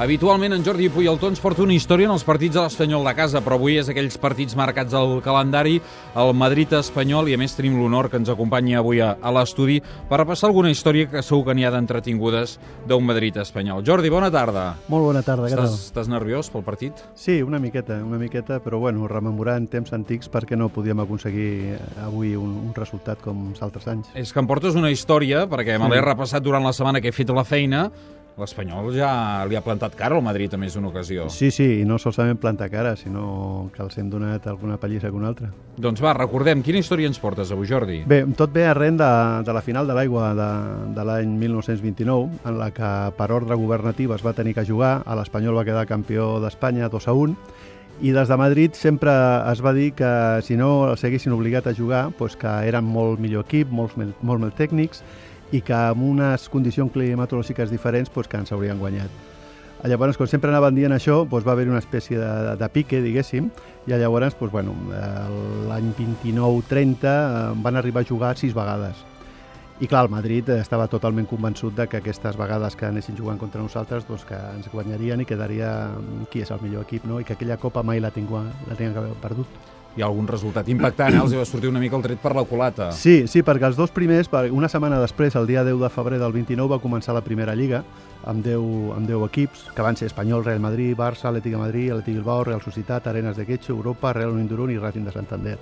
Habitualment en Jordi Puyaltó ens porta una història en els partits de l'Espanyol de casa, però avui és aquells partits marcats al calendari, el Madrid espanyol, i a més tenim l'honor que ens acompanyi avui a, a l'estudi per repassar alguna història que segur que n'hi ha d'entretingudes d'un Madrid espanyol. Jordi, bona tarda. Molt bona tarda, què tal? Estàs, nerviós pel partit? Sí, una miqueta, una miqueta, però bueno, rememorant temps antics perquè no podíem aconseguir avui un, un resultat com els altres anys. És que em portes una història, perquè me l'he repassat durant la setmana que he fet la feina, L'Espanyol ja li ha plantat cara al Madrid a més d'una ocasió. Sí, sí, i no solament plantar cara, sinó que els hem donat alguna pallissa que una altra. Doncs va, recordem, quina història ens portes avui, Jordi? Bé, tot ve arren de, de la final de l'aigua de, de l'any 1929, en la que per ordre governativa es va tenir que jugar, a l'Espanyol va quedar campió d'Espanya 2 a 1, i des de Madrid sempre es va dir que si no s'haguessin obligat a jugar, doncs que eren molt millor equip, molts, molt més tècnics, i que amb unes condicions climatològiques diferents doncs, que ens haurien guanyat. Llavors, com sempre anaven dient això, doncs va haver una espècie de, de pique, diguéssim, i llavors, doncs, bueno, l'any 29-30 eh, van arribar a jugar sis vegades. I clar, el Madrid estava totalment convençut de que aquestes vegades que anessin jugant contra nosaltres doncs que ens guanyarien i quedaria qui és el millor equip, no? i que aquella copa mai la, tinguà, la haver perdut hi ha algun resultat impactant, eh? els va sortir una mica el tret per la culata. Sí, sí, perquè els dos primers, una setmana després, el dia 10 de febrer del 29, va començar la primera lliga, amb 10, amb 10 equips, que van ser Espanyol, Real Madrid, Barça, Atlètic de Madrid, Atlètic Bilbao, Real Societat, Arenas de Quecho, Europa, Real Unión Durún i Racing de Santander.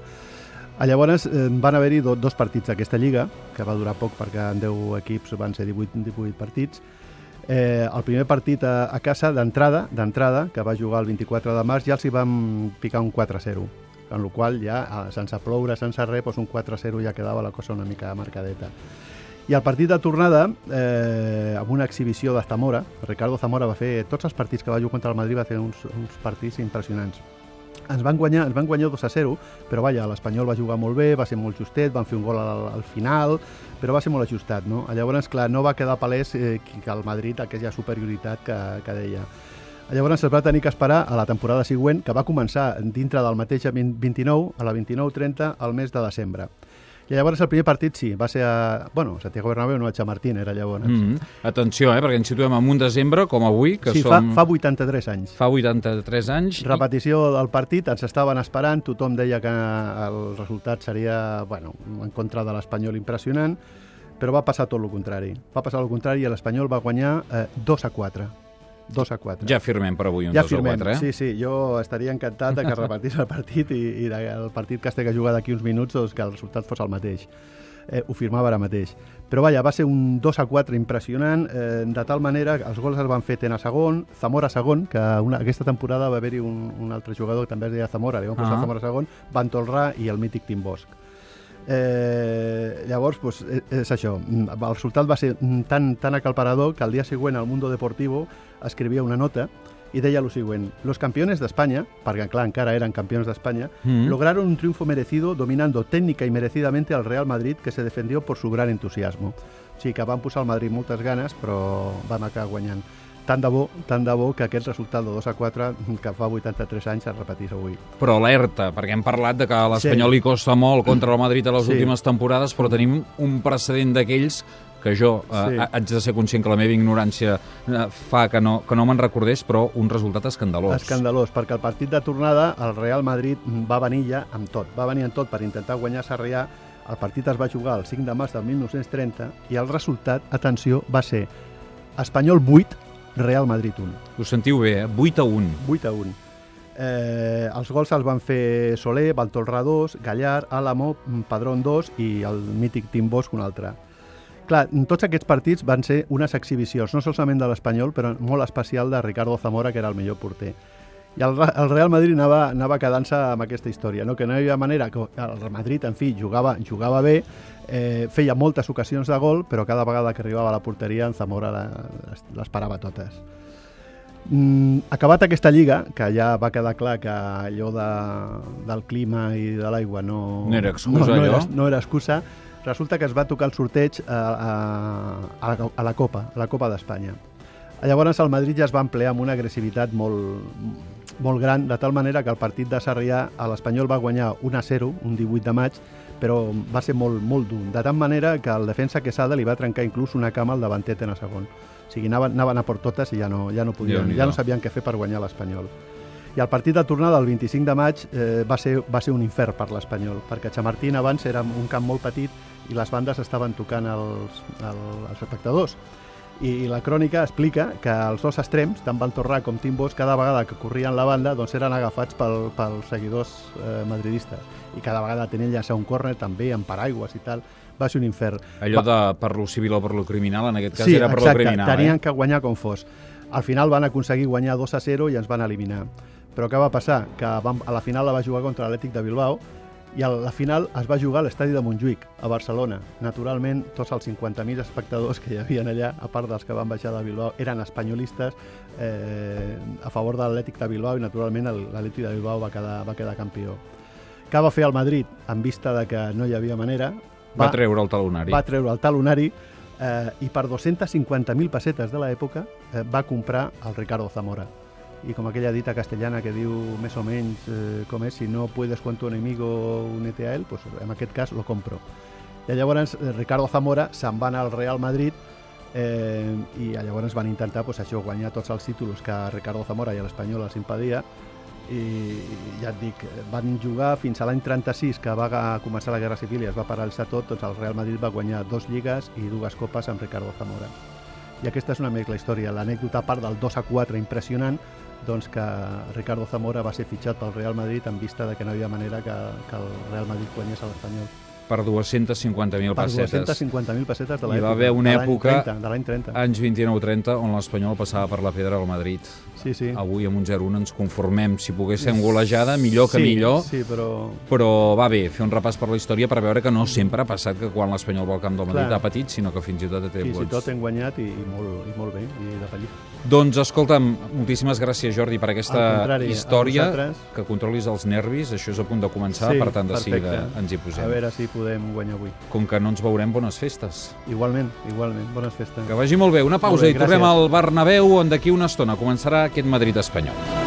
Llavors eh, van haver-hi do, dos partits d'aquesta lliga, que va durar poc perquè en 10 equips van ser 18, 18 partits. Eh, el primer partit a, a casa d'entrada, d'entrada, que va jugar el 24 de març, ja els hi vam picar un 4-0 en la qual ja, sense ploure, sense res, doncs un 4-0 ja quedava la cosa una mica marcadeta. I el partit de tornada, eh, amb una exhibició de Zamora, Ricardo Zamora va fer tots els partits que va jugar contra el Madrid, va fer uns, uns partits impressionants. Ens van guanyar, ens van guanyar 2 a 0, però vaja, l'Espanyol va jugar molt bé, va ser molt justet, van fer un gol al, al final, però va ser molt ajustat, no? Llavors, clar, no va quedar palès eh, que el Madrid aquella superioritat que, que deia. Llavors es va tenir que esperar a la temporada següent, que va començar dintre del mateix 29, a la 29-30, al mes de desembre. I llavors el primer partit sí, va ser a... Bueno, Santiago Bernabéu no a Chamartín, era llavors. Mm -hmm. Atenció, eh, perquè ens situem en un desembre, com avui, que sí, som... fa, fa 83 anys. Fa 83 anys. Repetició del partit, ens estaven esperant, tothom deia que el resultat seria, bueno, en contra de l'Espanyol impressionant, però va passar tot el contrari. Va passar el contrari i l'Espanyol va guanyar eh, 2 a 4 2 a 4. Ja firmem per avui un ja 2 firmem. a 4, eh? Sí, sí, jo estaria encantat de que repetís el partit i, i el partit que es té que jugar d'aquí uns minuts doncs que el resultat fos el mateix. Eh, ho firmava ara mateix. Però vaja, va ser un 2 a 4 impressionant, eh, de tal manera que els gols es van fer Tena segon, Zamora segon, que una, aquesta temporada va haver-hi un, un altre jugador que també es deia Zamora, li van posar uh -huh. Zamora segon, Van Tolrà i el mític Tim Bosch. Eh, llavors, pues, és, és això. El resultat va ser tan, tan acalparador que el dia següent al Mundo Deportivo escrivia una nota y deia lo siguiente. Los campeones de España, perquè clar, encara eren campeones de España, mm. lograron un triunfo merecido dominando técnica y merecidamente al Real Madrid que se defendió por su gran entusiasmo. Sí, que van posar al Madrid moltes ganes, però van acabar guanyant. Tant de bo, tant de bo que aquest resultat de 2 a 4, que fa 83 anys, es repetís avui. Però alerta, perquè hem parlat de que a l'Espanyol sí. li costa molt contra el Madrid a les sí. últimes temporades, però tenim un precedent d'aquells que jo eh, sí. haig de ser conscient que la meva ignorància eh, fa que no, que no me'n recordés, però un resultat escandalós. Escandalós, perquè el partit de tornada el Real Madrid va venir ja amb tot, va venir amb tot per intentar guanyar Sarrià, el partit es va jugar el 5 de març del 1930 i el resultat, atenció, va ser Espanyol 8, Real Madrid 1. Ho sentiu bé, eh? 8 a 1. 8 a 1. Eh, els gols els van fer Soler, Baltolrà 2, Gallar, Álamo, Padrón 2 i el mític Tim Bosch un altre. Clar, tots aquests partits van ser unes exhibicions, no solament de l'Espanyol, però molt especial de Ricardo Zamora, que era el millor porter. I el, el Real Madrid anava, anava quedant-se amb aquesta història, no? que no hi havia manera, que el Madrid, en fi, jugava, jugava bé, eh, feia moltes ocasions de gol, però cada vegada que arribava a la porteria en Zamora les, les parava totes. Mm, acabat aquesta lliga, que ja va quedar clar que allò de, del clima i de l'aigua no, no era excusa, no, no, era, no era excusa, resulta que es va tocar el sorteig a, a, a, la, a la Copa, a la Copa d'Espanya. Llavors el Madrid ja es va emplear amb una agressivitat molt, molt gran, de tal manera que el partit de Sarrià a l'Espanyol va guanyar 1-0, un 18 de maig, però va ser molt, molt dur. De tal manera que el defensa Quesada li va trencar inclús una cama al davanter en el segon. O sigui, anaven, anaven a per totes i ja no, ja no podien, ja no sabien què fer per guanyar l'Espanyol. I el partit de tornada el 25 de maig eh, va, ser, va ser un infern per l'Espanyol, perquè Chamartín abans era un camp molt petit i les bandes estaven tocant els, els, els espectadors. I, la crònica explica que els dos extrems, tant Valtorrà com Tim Bosch, cada vegada que corrien la banda doncs eren agafats pel, pels seguidors eh, madridistes. I cada vegada tenien llançar un córner també, amb paraigües i tal. Va ser un infern. Allò de per lo civil o per lo criminal, en aquest cas sí, era per exacte, lo criminal. tenien eh? que guanyar com fos. Al final van aconseguir guanyar 2 a 0 i ens van eliminar. Però què va passar? Que vam, a la final la va jugar contra l'Atlètic de Bilbao i a la final es va jugar a l'estadi de Montjuïc, a Barcelona. Naturalment, tots els 50.000 espectadors que hi havia allà, a part dels que van baixar de Bilbao, eren espanyolistes eh, a favor de l'Atlètic de Bilbao i, naturalment, l'Atlètic de Bilbao va quedar, va quedar campió. Què va fer el Madrid en vista de que no hi havia manera? Va, va treure el talonari. Va treure el talonari eh, i per 250.000 pessetes de l'època eh, va comprar el Ricardo Zamora i com aquella dita castellana que diu més o menys eh, com és, si no puedes con tu enemigo unete a él, pues en aquest cas lo compro. I llavors eh, Ricardo Zamora se'n va al Real Madrid eh, i llavors van intentar pues, això guanyar tots els títols que Ricardo Zamora i l'Espanyol els impedia i ja et dic, van jugar fins a l'any 36 que va començar la Guerra Civil i es va paralitzar tot, doncs el Real Madrid va guanyar dos lligues i dues copes amb Ricardo Zamora. I aquesta és una mica la història, l'anècdota a part del 2 a 4 impressionant, doncs que Ricardo Zamora va ser fitxat pel Real Madrid en vista de que no hi havia manera que, que el Real Madrid guanyés a l'Espanyol. Per 250.000 pessetes. Per 250.000 pessetes de l'època. Hi va haver una època, 30, de l'any 30. anys 29-30, on l'Espanyol passava per la pedra al Madrid. Sí, sí. Avui amb un 0-1 ens conformem. Si pogués ser golejada, millor que sí, millor. Sí, però... Però va bé fer un repàs per la història per veure que no sempre ha passat que quan l'Espanyol va al camp del Madrid Clar. ha patit, sinó que fins i tot té Fins i tot hem guanyat i, i, molt, i molt bé, i de pellic. Doncs escolta'm, moltíssimes gràcies Jordi per aquesta a història, que controlis els nervis, això és a punt de començar, Sí, per tant de seguida ens hi A posem. veure si podem guanyar avui. Com que no ens veurem, bones festes. Igualment, igualment. Bones festes. Que vagi molt bé. Una pausa Molt bé, i tornem gràcies. al Bernabéu, on d'aquí una estona començarà aquest Madrid espanyol.